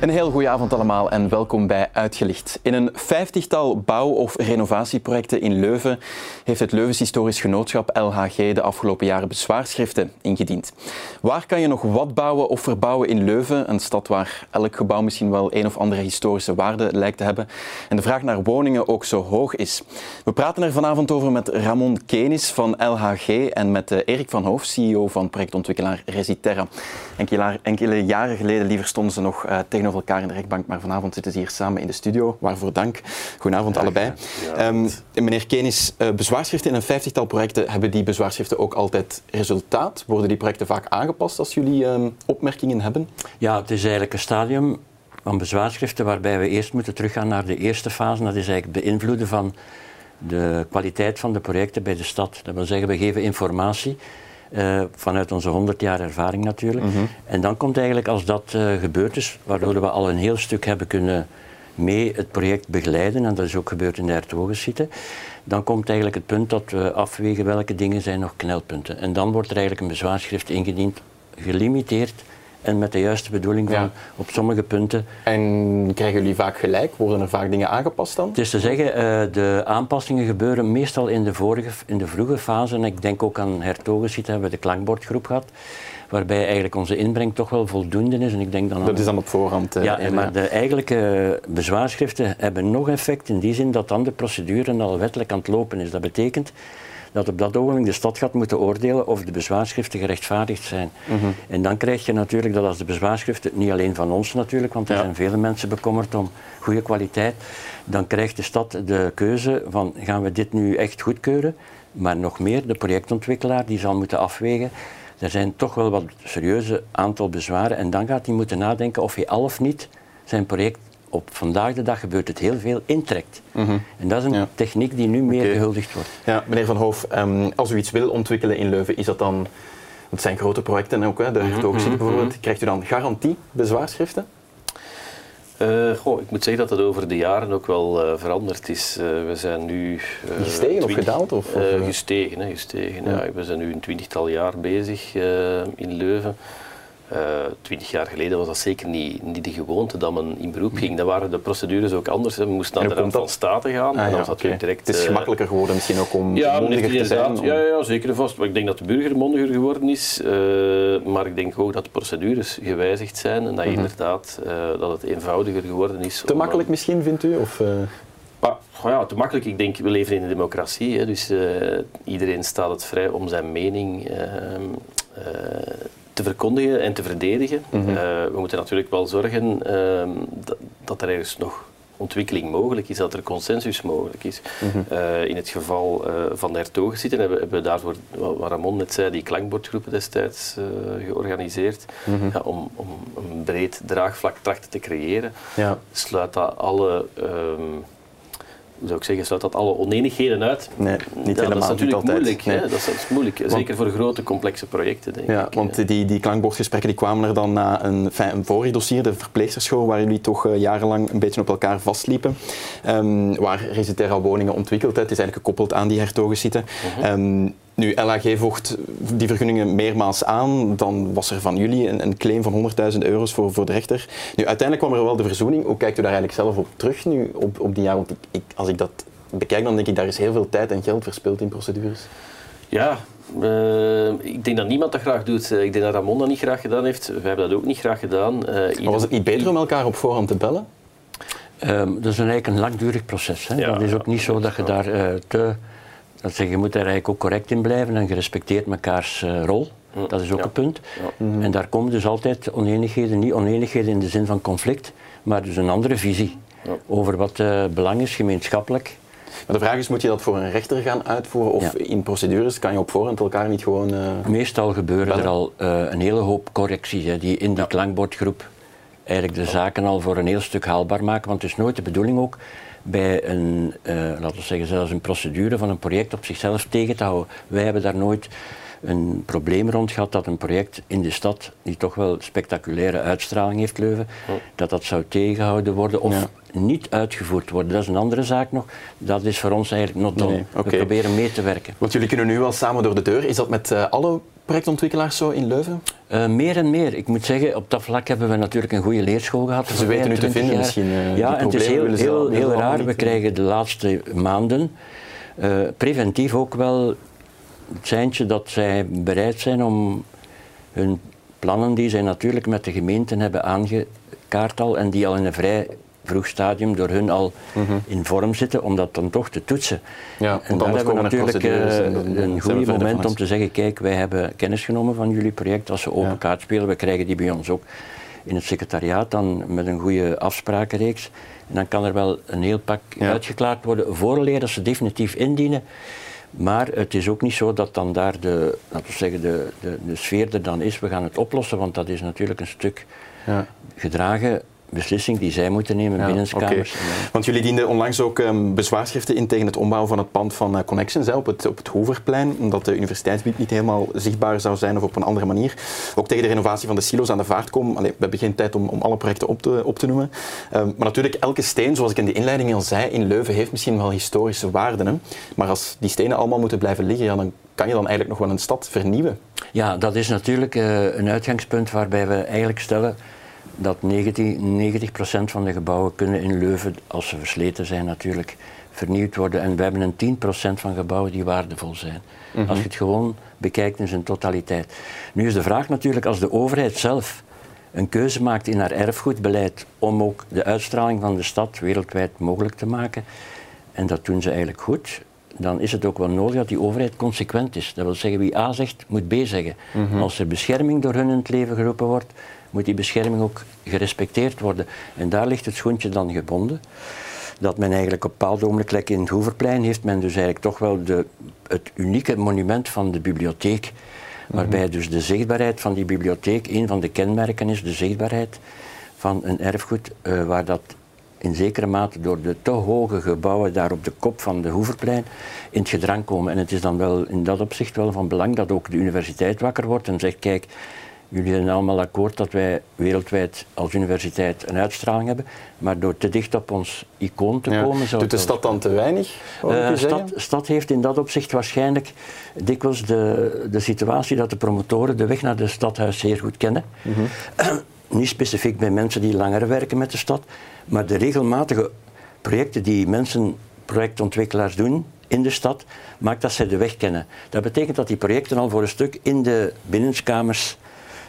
Een heel goede avond allemaal en welkom bij Uitgelicht. In een vijftigtal bouw- of renovatieprojecten in Leuven heeft het Leuvens Historisch Genootschap LHG de afgelopen jaren bezwaarschriften ingediend. Waar kan je nog wat bouwen of verbouwen in Leuven, een stad waar elk gebouw misschien wel een of andere historische waarde lijkt te hebben en de vraag naar woningen ook zo hoog is? We praten er vanavond over met Ramon Kenis van LHG en met eh, Erik van Hoof, CEO van projectontwikkelaar Resiterra. Enkele, jaren geleden liever stonden ze nog uh, tegenover elkaar in de rechtbank, maar vanavond zitten ze hier samen in de studio. Waarvoor dank. Goedenavond ja, allebei. Ja, um, meneer Kenis, uh, bezwaarschriften in een vijftigtal projecten, hebben die bezwaarschriften ook altijd resultaat? Worden die projecten vaak aangepast als jullie um, opmerkingen hebben? Ja, het is eigenlijk een stadium van bezwaarschriften waarbij we eerst moeten teruggaan naar de eerste fase. Dat is eigenlijk beïnvloeden van de kwaliteit van de projecten bij de stad. Dat wil zeggen, we geven informatie uh, vanuit onze 100 jaar ervaring natuurlijk. Mm -hmm. En dan komt eigenlijk als dat uh, gebeurd is, waardoor we al een heel stuk hebben kunnen mee het project begeleiden, en dat is ook gebeurd in de Hertogensiete, dan komt eigenlijk het punt dat we afwegen welke dingen zijn nog knelpunten. En dan wordt er eigenlijk een bezwaarschrift ingediend, gelimiteerd en met de juiste bedoeling van ja. op sommige punten. En krijgen jullie vaak gelijk? Worden er vaak dingen aangepast dan? Het is te zeggen, uh, de aanpassingen gebeuren meestal in de, vorige, in de vroege fase. En ik denk ook aan Hertogensiete hebben we de klankbordgroep gehad. Waarbij eigenlijk onze inbreng toch wel voldoende is. En ik denk dan dat is dan op voorhand. Uh, ja, ja, maar de eigenlijke bezwaarschriften hebben nog effect in die zin dat dan de procedure al wettelijk aan het lopen is. Dat betekent dat op dat ogenblik de stad gaat moeten oordelen of de bezwaarschriften gerechtvaardigd zijn. Mm -hmm. En dan krijg je natuurlijk dat als de bezwaarschriften, niet alleen van ons natuurlijk, want er ja. zijn vele mensen bekommerd om goede kwaliteit, dan krijgt de stad de keuze van gaan we dit nu echt goedkeuren, maar nog meer, de projectontwikkelaar die zal moeten afwegen er zijn toch wel wat serieuze aantal bezwaren en dan gaat hij moeten nadenken of hij al of niet zijn project op vandaag de dag gebeurt het heel veel, intrekt. Mm -hmm. En dat is een ja. techniek die nu meer okay. gehuldigd wordt. Ja, meneer Van Hoof, um, als u iets wil ontwikkelen in Leuven, is dat dan, het zijn grote projecten ook, hè, de Hertogensiete mm -hmm. bijvoorbeeld, krijgt u dan garantie bezwaarschriften? Uh, goh, ik moet zeggen dat dat over de jaren ook wel uh, veranderd is. Uh, we zijn nu... gestegen of gedaald? Of, of gestegen, hè, gestegen. Ja. Ja, we zijn nu een twintigtal jaar bezig in Leuven. Twintig jaar geleden was dat zeker niet, niet de gewoonte dat men in beroep ging. Dan waren de procedures ook anders. We moesten naar de Raad van State gaan. Ah, en dan ja, zat okay. direct, het is gemakkelijker geworden misschien ook om ja, mondiger te zijn. Om... Ja, ja, zeker vast. Maar ik denk dat de burger mondiger geworden is. maar ik denk ook dat de procedures gewijzigd zijn. En dat mm -hmm. inderdaad dat het eenvoudiger geworden is. Te makkelijk misschien, vindt u? Of, ja, te makkelijk. Ik denk, we leven in een democratie. Hè, dus iedereen staat het vrij om zijn mening uh, te verkondigen en te verdedigen. Mm -hmm. we moeten natuurlijk wel zorgen dat, dat er ergens nog ontwikkeling mogelijk is, dat er consensus mogelijk is. Mm -hmm. uh, in het geval uh, van de hertogen hebben, hebben we daarvoor, wat Ramon net zei, die klankbordgroepen destijds uh, georganiseerd, mm -hmm. ja, om, om, een breed draagvlak trachten te creëren. Ja. Sluit dat alle... Um, hoe zou ik zeggen, sluit dat alle oneenigheden uit? Nee, niet ja, helemaal. Dat is natuurlijk moeilijk. Nee. Hè? Dat, is, dat is moeilijk. Want, Zeker voor grote, complexe projecten, denk ja, ik. Want die, die klankbordgesprekken die kwamen er dan na een, een vorig dossier, de verpleegsterschool, waar jullie toch uh, jarenlang een beetje op elkaar vastliepen. Um, waar Resiterra woningen ontwikkeld. Het is eigenlijk gekoppeld aan die. Uh -huh. um, nu, LAG vocht die vergunningen meermaals aan. Dan was er van jullie een, een claim van 100.000 euro's voor, voor de rechter. Nu, uiteindelijk kwam er wel de verzoening. Hoe kijkt u daar eigenlijk zelf op terug nu, op, op die jaar? Want ik, ik, als ik dat bekijk, dan denk ik, daar is heel veel tijd en geld verspild in procedures. Ja, uh, ik denk dat niemand dat graag doet. Ik denk dat Ramon dat niet graag gedaan heeft. Wij hebben dat ook niet graag gedaan. Uh, maar was het niet beter om elkaar op voorhand te bellen? Um, dat is een, eigenlijk een langdurig proces. Hè? Ja, dat is ook niet zo dat je daar uh, te... Dat zeg, je moet daar eigenlijk ook correct in blijven en je respecteert mekaars uh, rol. Mm. Dat is ook ja. een punt. Ja. Mm -hmm. En daar komen dus altijd oneenigheden, niet oneenigheden in de zin van conflict, maar dus een andere visie ja. over wat uh, belang is, gemeenschappelijk. Maar de vraag is, moet je dat voor een rechter gaan uitvoeren of in procedures kan je op voorhand elkaar niet gewoon... Uh, Meestal gebeuren bellen? er al een hele hoop correcties hè, die in die klankbordgroep eigenlijk de zaken al voor een heel stuk haalbaar maken, want het is nooit de bedoeling ook bij een, uh, laten we zeggen, zelfs een procedure van een project op zichzelf tegen te houden. Wij hebben daar nooit een probleem rond gehad dat een project in de stad, die toch wel spectaculaire uitstraling heeft, Leuven, dat dat zou tegengehouden worden of ja. niet uitgevoerd worden. Dat is een andere zaak nog. Dat is voor ons eigenlijk not done. We proberen mee te werken. Want jullie kunnen nu wel samen door de deur. Is dat met uh, alle projectontwikkelaars zo in Leuven? Uh, meer en meer. Ik moet zeggen, op dat vlak hebben we natuurlijk een goede leerschool gehad. Ze weten nu te vinden misschien. Uh, ja, en het is heel, heel, heel raar. We krijgen de laatste maanden preventief ook wel het seintje dat zij bereid zijn om hun plannen die zij natuurlijk met de gemeenten hebben aangekaart al en die al in een vrij vroeg stadium door hun al mhm. in vorm zitten, om dat dan toch te toetsen. Ja, en dan hebben we natuurlijk uh, een goed moment om te zeggen, kijk, wij hebben kennis genomen van jullie project, als ze open kaart spelen, we krijgen die bij ons ook in het secretariaat dan met een goede afsprakenreeks. En dan kan er wel een heel pak uitgeklaard worden, vooraleer dat ze definitief indienen. Maar het is ook niet zo dat dan daar de, laten we zeggen, de, de, de sfeer er dan is. We gaan het oplossen, want dat is natuurlijk een stuk ja. gedragen beslissing die zij moeten nemen ja, binnen kamers. Want jullie dienden onlangs ook um, bezwaarschriften in tegen het ombouwen van het pand van uh, Connections hè, op, het, op het Hoeverplein, omdat de universiteitsgebied niet helemaal zichtbaar zou zijn of op een andere manier. Ook tegen de renovatie van de silo's aan de vaart komen. Allee, we hebben geen tijd om, om alle projecten op te, op te noemen. Um, maar natuurlijk, elke steen, zoals ik in de inleiding al zei, in Leuven heeft misschien wel historische waarden. Hè? Maar als die stenen allemaal moeten blijven liggen, ja, dan kan je dan eigenlijk nog wel een stad vernieuwen. Ja, dat is natuurlijk uh, een uitgangspunt waarbij we eigenlijk stellen dat 90, 90 van de gebouwen kunnen in Leuven, als ze versleten zijn natuurlijk, vernieuwd worden. En we hebben een 10% van gebouwen die waardevol zijn. Mhm. Als je het gewoon bekijkt in zijn totaliteit. Nu is de vraag natuurlijk, als de overheid zelf een keuze maakt in haar erfgoedbeleid om ook de uitstraling van de stad wereldwijd mogelijk te maken, en dat doen ze eigenlijk goed, dan is het ook wel nodig dat die overheid consequent is. Dat wil zeggen, wie A zegt, moet B zeggen. Mhm. Als er bescherming door hun in het leven geroepen wordt, moet die bescherming ook gerespecteerd worden. En daar ligt het schoentje dan gebonden. Dat men eigenlijk op bepaalde ogenblikken in het Hoeverplein heeft men dus eigenlijk toch wel de, het unieke monument van de bibliotheek. Waarbij mhm. dus de zichtbaarheid van die bibliotheek, een van de kenmerken is de zichtbaarheid van een erfgoed, uh, waar dat in zekere mate door de te hoge gebouwen daar op de kop van de Hoeverplein in het gedrang komen. En het is dan wel in dat opzicht wel van belang dat ook de universiteit wakker wordt en zegt, kijk, Jullie zijn allemaal akkoord dat wij wereldwijd als universiteit een uitstraling hebben, maar door te dicht op ons icoon te komen... Zou Doet de stad dan te weinig? De uh, stad, stad, heeft in dat opzicht waarschijnlijk dikwijls de, de situatie dat de promotoren de weg naar het stadhuis zeer goed kennen. Mhm. Niet specifiek bij mensen die langer werken met de stad, maar de regelmatige projecten die mensen, projectontwikkelaars doen in de stad, maakt dat zij de weg kennen. Dat betekent dat die projecten al voor een stuk in de binnenskamers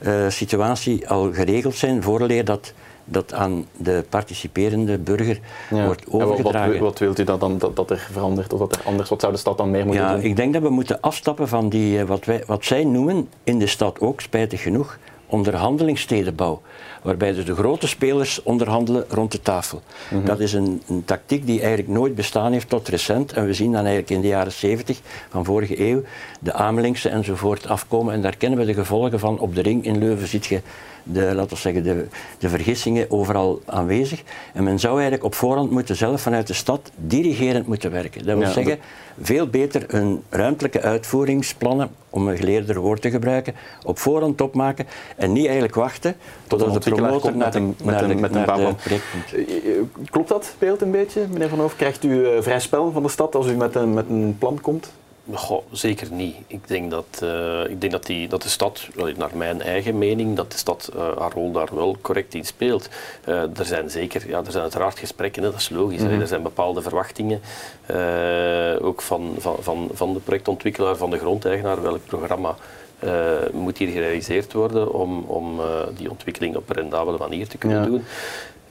uh, situatie al geregeld zijn, vooraleer dat dat aan de participerende burger wordt overgedragen. Wat, wat, wilt u dat dan dat, dat, er verandert of dat er anders? Wat zou de stad dan meer moeten ja, doen? Ik denk dat we moeten afstappen van die, eh, wat, wij, wat zij noemen in de stad ook, spijtig genoeg, onderhandelingsstedenbouw. Waarbij dus de grote spelers onderhandelen rond de tafel. Mhm. Dat is een, een, tactiek die eigenlijk nooit bestaan heeft tot recent. En we zien dan eigenlijk in de jaren 70 van vorige eeuw de Amelingse enzovoort afkomen. En daar kennen we de gevolgen van. Op de ring in Leuven ziet je de, laten we zeggen, de, de vergissingen overal aanwezig. En men zou eigenlijk op voorhand moeten zelf vanuit de stad dirigerend moeten werken. Dat wil zeggen, veel beter een ruimtelijke uitvoeringsplannen, om een geleerder woord te gebruiken, op voorhand opmaken en niet eigenlijk wachten totdat de promotor met een, met een, met een. Eh, eh, klopt dat beeld een beetje, meneer Van Hoof? Krijgt u uh, vrij spel van de stad als u met een, met een plan komt? Goh, zeker niet. Ik denk dat, uh, ik denk dat, die, dat de stad, naar mijn eigen mening, dat de stad uh, haar rol daar wel correct in speelt. Uh, er zijn zeker, ja, er zijn uiteraard gesprekken, hè, dat is logisch. Mm -hmm. Er zijn bepaalde verwachtingen, ook van, van, van, van de projectontwikkelaar, van de grondeigenaar, welk programma moet hier gerealiseerd worden om, om die ontwikkeling op een rendabele manier te kunnen doen.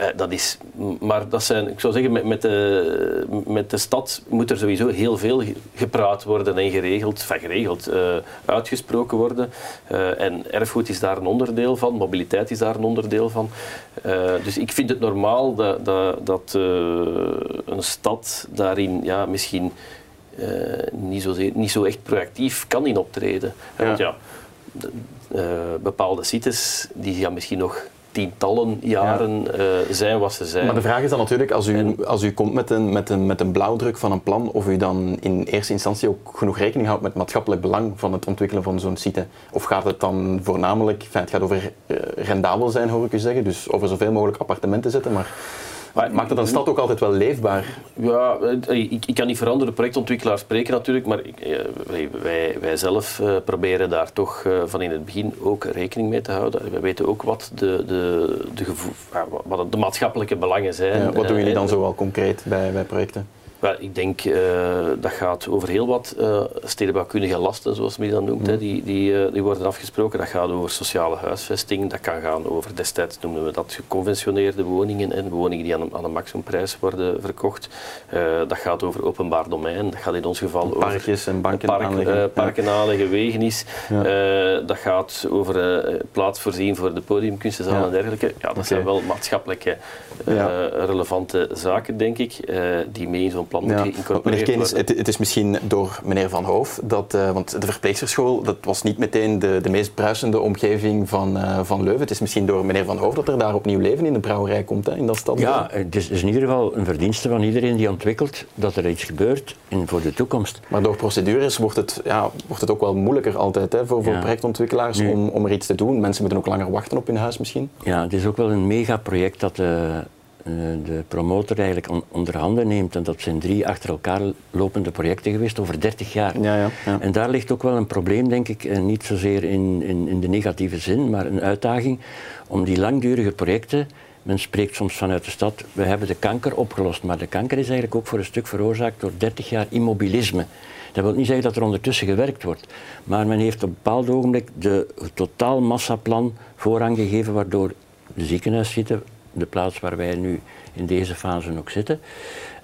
Uh, dat is, maar dat zijn, ik zou zeggen, met, met, de, met de stad moet er sowieso heel veel gepraat worden en geregeld, van geregeld uh, uitgesproken worden. Uh, en erfgoed is daar een onderdeel van, mobiliteit is daar een onderdeel van. dus ik vind het normaal dat, dat, dat een stad daarin ja, misschien niet, zo, niet zo echt proactief kan in optreden. Ja. Want ja, bepaalde sites die gaan misschien nog tientallen jaren ja. uh, zijn wat ze zijn. Maar de vraag is dan natuurlijk, als u, als u komt met een, met, een, met een blauwdruk van een plan, of u dan in eerste instantie ook genoeg rekening houdt met het maatschappelijk belang van het ontwikkelen van zo'n site. Of gaat het dan voornamelijk, enfin, het gaat over uh, rendabel zijn hoor ik u zeggen, dus over zoveel mogelijk appartementen zetten, maar Maakt dat een stad ook altijd wel leefbaar? Ja, ik, ik kan niet veranderen de projectontwikkelaar spreken natuurlijk, maar wij, wij zelf proberen daar toch van in het begin ook rekening mee te houden. We weten ook wat de, de, de, gevoel, wat de maatschappelijke belangen zijn. Ja, wat doen jullie dan zo wel concreet bij, bij projecten? Wel, ik denk uh, dat gaat over heel wat uh, stedenbouwkundige lasten, zoals men dat noemt. Hè. Mhm. Die, die, uh, die worden afgesproken. Dat gaat over sociale huisvesting. Dat kan gaan over, destijds noemden we dat geconventioneerde woningen en woningen die aan een, aan een maximumprijs worden verkocht. dat gaat over openbaar domein. Dat gaat in ons geval over parkjes en banken park, aanleggen. parken aanleggen, wegen is. Ja. dat gaat over plaats voorzien voor de podiumkunstenzaal ja. en dergelijke. Ja, dat okay. zijn wel maatschappelijke relevante zaken, denk ik, die mee in zo'n plan ja. Meneer Kenis, het, het, is misschien door meneer Van Hoof, dat, uh, want de verpleegsterschool dat was niet meteen de, de meest bruisende omgeving van, uh, van Leuven. Het is misschien door meneer Van Hoof dat er daar opnieuw leven in de brouwerij komt, hè, in dat stad. Ja, het is, is, in ieder geval een verdienste van iedereen die ontwikkelt dat er iets gebeurt in, voor de toekomst. Maar door procedures wordt het, ja, wordt het ook wel moeilijker altijd hè, voor, voor ja. projectontwikkelaars om, om er iets te doen. Mensen moeten ook langer wachten op hun huis misschien. Ja, het is ook wel een megaproject dat... Uh, eh, de promotor eigenlijk onder handen neemt. En dat zijn drie achter elkaar lopende projecten geweest over 30 jaar. Ja, ja, ja. En daar ligt ook wel een probleem, denk ik, eh, niet zozeer in, in, in de negatieve zin, maar een uitdaging om die langdurige projecten. Men spreekt soms vanuit de stad, we hebben de kanker opgelost, maar de kanker is eigenlijk ook voor een stuk veroorzaakt door 30 jaar immobilisme. Dat wil niet zeggen dat er ondertussen gewerkt wordt, maar men heeft op een bepaald ogenblik de totaal massaplan voorrang gegeven, waardoor de ziekenhuiszitten de plaats waar wij nu in deze fase ook zitten,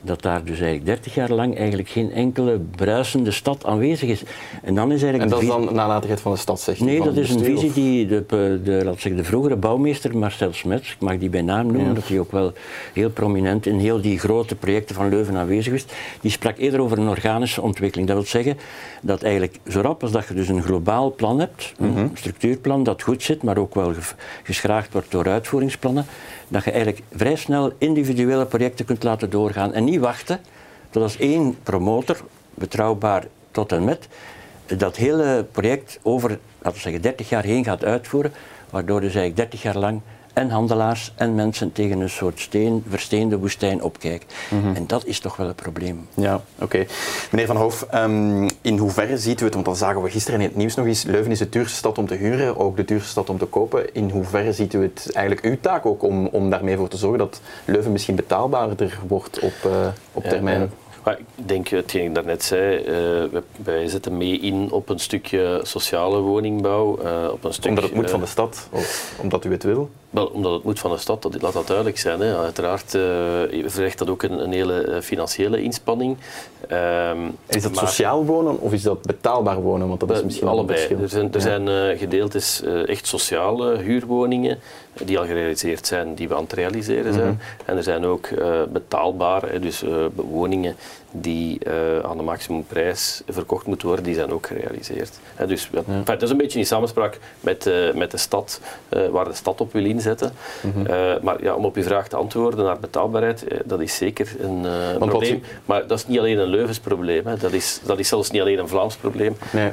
dat daar dus eigenlijk 30 jaar lang eigenlijk geen enkele bruisende stad aanwezig is. En, dan is eigenlijk en dat is dan nalatigheid van de stad, zegt Nee, dat is een visie die de, de, laat zeggen, de vroegere bouwmeester Marcel Smets, ik mag die bij naam noemen, dat hij ook wel heel prominent in heel die grote projecten van Leuven aanwezig is, die sprak eerder over een organische ontwikkeling. Dat wil zeggen dat eigenlijk zo rap als dat je dus een globaal plan hebt, een mhm. structuurplan dat goed zit, maar ook wel geschraagd wordt door uitvoeringsplannen, dat je eigenlijk vrij snel individuele projecten kunt laten doorgaan en niet wachten tot als één promotor, betrouwbaar tot en met, dat hele project over, laten we zeggen, 30 jaar heen gaat uitvoeren, waardoor dus eigenlijk 30 jaar lang en handelaars en mensen tegen een soort steen, versteende woestijn opkijken. Mhm. En dat is toch wel een probleem. Ja, oké. Meneer Van Hoof, um, in hoeverre ziet u het, want dat zagen we gisteren in het nieuws nog eens, Leuven is de duurste stad om te huren, ook de duurste stad om te kopen. In hoeverre ziet u het eigenlijk uw taak ook om, om daarmee voor te zorgen dat Leuven misschien betaalbaarder wordt op, uh, op termijn? Maar ik denk, hetgeen ik daarnet zei, uh, wij zetten mee in op een stukje sociale woningbouw. Uh, op een stuk, omdat het moet van de stad, of omdat u het wil? Wel, omdat het moet van de stad, dat, laat dat duidelijk zijn. Hè. Uiteraard uh, vergt dat ook een, een hele financiële inspanning. Um, is dat sociaal wonen of is dat betaalbaar wonen? Want dat is misschien allebei. Er zijn, er zijn gedeeltes echt sociale huurwoningen die al gerealiseerd zijn, die we aan het realiseren zijn. Mhm. En er zijn ook betaalbare, dus woningen die uh, aan de maximumprijs verkocht moeten worden, die zijn ook gerealiseerd. dus ja. enfin, dat is een beetje in samenspraak met, uh, met de stad, uh, waar de stad op wil inzetten. Mm -hmm. maar ja, om op uw vraag te antwoorden naar betaalbaarheid, dat is zeker een probleem. Maar dat is niet alleen een Leuvens probleem, hè. Dat, is, dat is zelfs niet alleen een Vlaams probleem. Nee.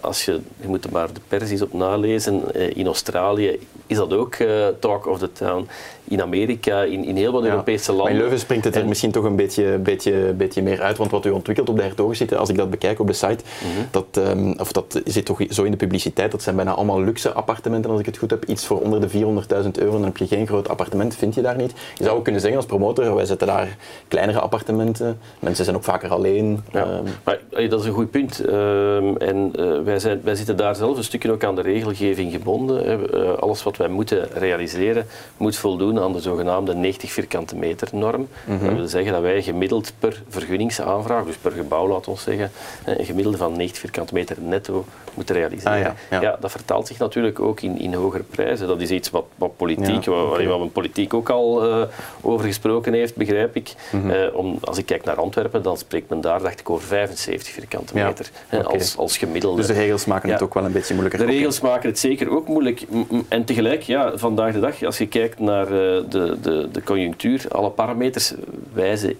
als je, je moet er maar de pers eens op nalezen, in Australië is dat ook talk of the town in Amerika, in, in heel wat Europese landen. Maar in Leuven springt het er misschien toch een beetje, beetje, beetje meer uit, want wat u ontwikkelt op de hertogen als ik dat bekijk op de site, mhm. dat, um, of dat zit toch zo in de publiciteit, dat zijn bijna allemaal luxe appartementen als ik het goed heb, iets voor onder de 400.000 euro, dan heb je geen groot appartement, vind je daar niet. Je zou ook kunnen zeggen als promotor, wij zetten daar kleinere appartementen, mensen zijn ook vaker alleen. Ja. Um. Maar, dat is een goed punt. Um, en uh, wij, zijn, wij zitten daar zelf een stukje ook aan de regelgeving gebonden. Uh, alles wat wij moeten realiseren, moet voldoen aan de zogenaamde 90 vierkante meter norm. Mhm. Dat wil zeggen dat wij gemiddeld per vergunningsaanvraag, dus per gebouw laat ons zeggen, een gemiddelde van 90 vierkante meter netto moeten realiseren. Ah, ja, ja. dat vertaalt zich natuurlijk ook in, in hogere prijzen. Dat is iets wat, wat politiek, ja, okay. waar, politiek ook al uh, over gesproken heeft, begrijp ik. Mm om, als ik kijk naar Antwerpen, dan spreekt men daar, dacht ik, over 75 vierkante meter als, als gemiddelde. Dus de regels maken het ook wel een beetje moeilijker. De regels maken het zeker ook moeilijk. En tegelijk, ja, vandaag de dag, als je kijkt naar uh, de, de, de conjunctuur, alle parameters wijzen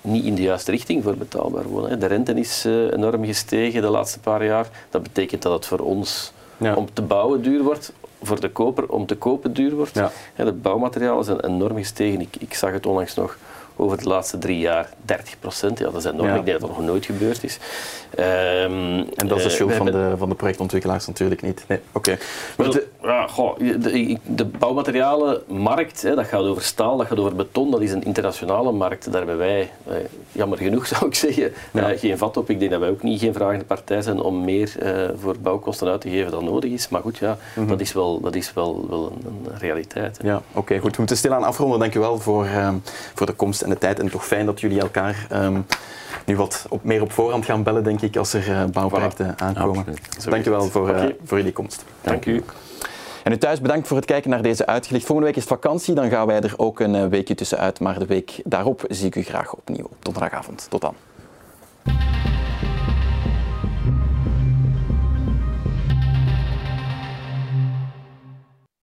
niet in de juiste richting voor betaalbaar wonen. De rente is uh, enorm gestegen de laatste paar jaar. Dat betekent dat het voor ons om te bouwen duur wordt voor de koper om te kopen duur wordt. Ja. de bouwmaterialen zijn enorm gestegen. Ik, ik zag het onlangs nog over de laatste drie jaar 30 procent. Ja, dat is enorm. Ja. Ik denk dat dat nog nooit gebeurd is. Ehm, En dat is de eh, schuld we van de, van de projectontwikkelaars natuurlijk niet. Nee, oké. De- ja, goh, de, de bouwmaterialenmarkt, hè, dat gaat over staal, dat gaat over beton, dat is een internationale markt. Daar hebben wij, eh, jammer genoeg zou ik zeggen, Ja. eh, geen vat op. Ik denk dat wij ook niet geen vragende partij zijn om meer eh, voor bouwkosten uit te geven dan nodig is. Maar goed, ja, dat is wel, dat is wel, wel een, een realiteit. hè. Ja, oké, goed. We moeten stilaan afronden. Dank u wel voor, ehm, voor de komst en de tijd. En toch fijn dat jullie elkaar ehm, nu wat op, meer op voorhand gaan bellen, denk ik, als er eh, bouwprojecten aankomen. Dank u is wel voor, eh, voor jullie komst. Dank u. En u thuis bedankt voor het kijken naar deze uitgelicht. Volgende week is het vakantie, dan gaan wij er ook een eh, weekje tussenuit. Maar de week daarop zie ik u graag opnieuw op donderdagavond. Tot dan.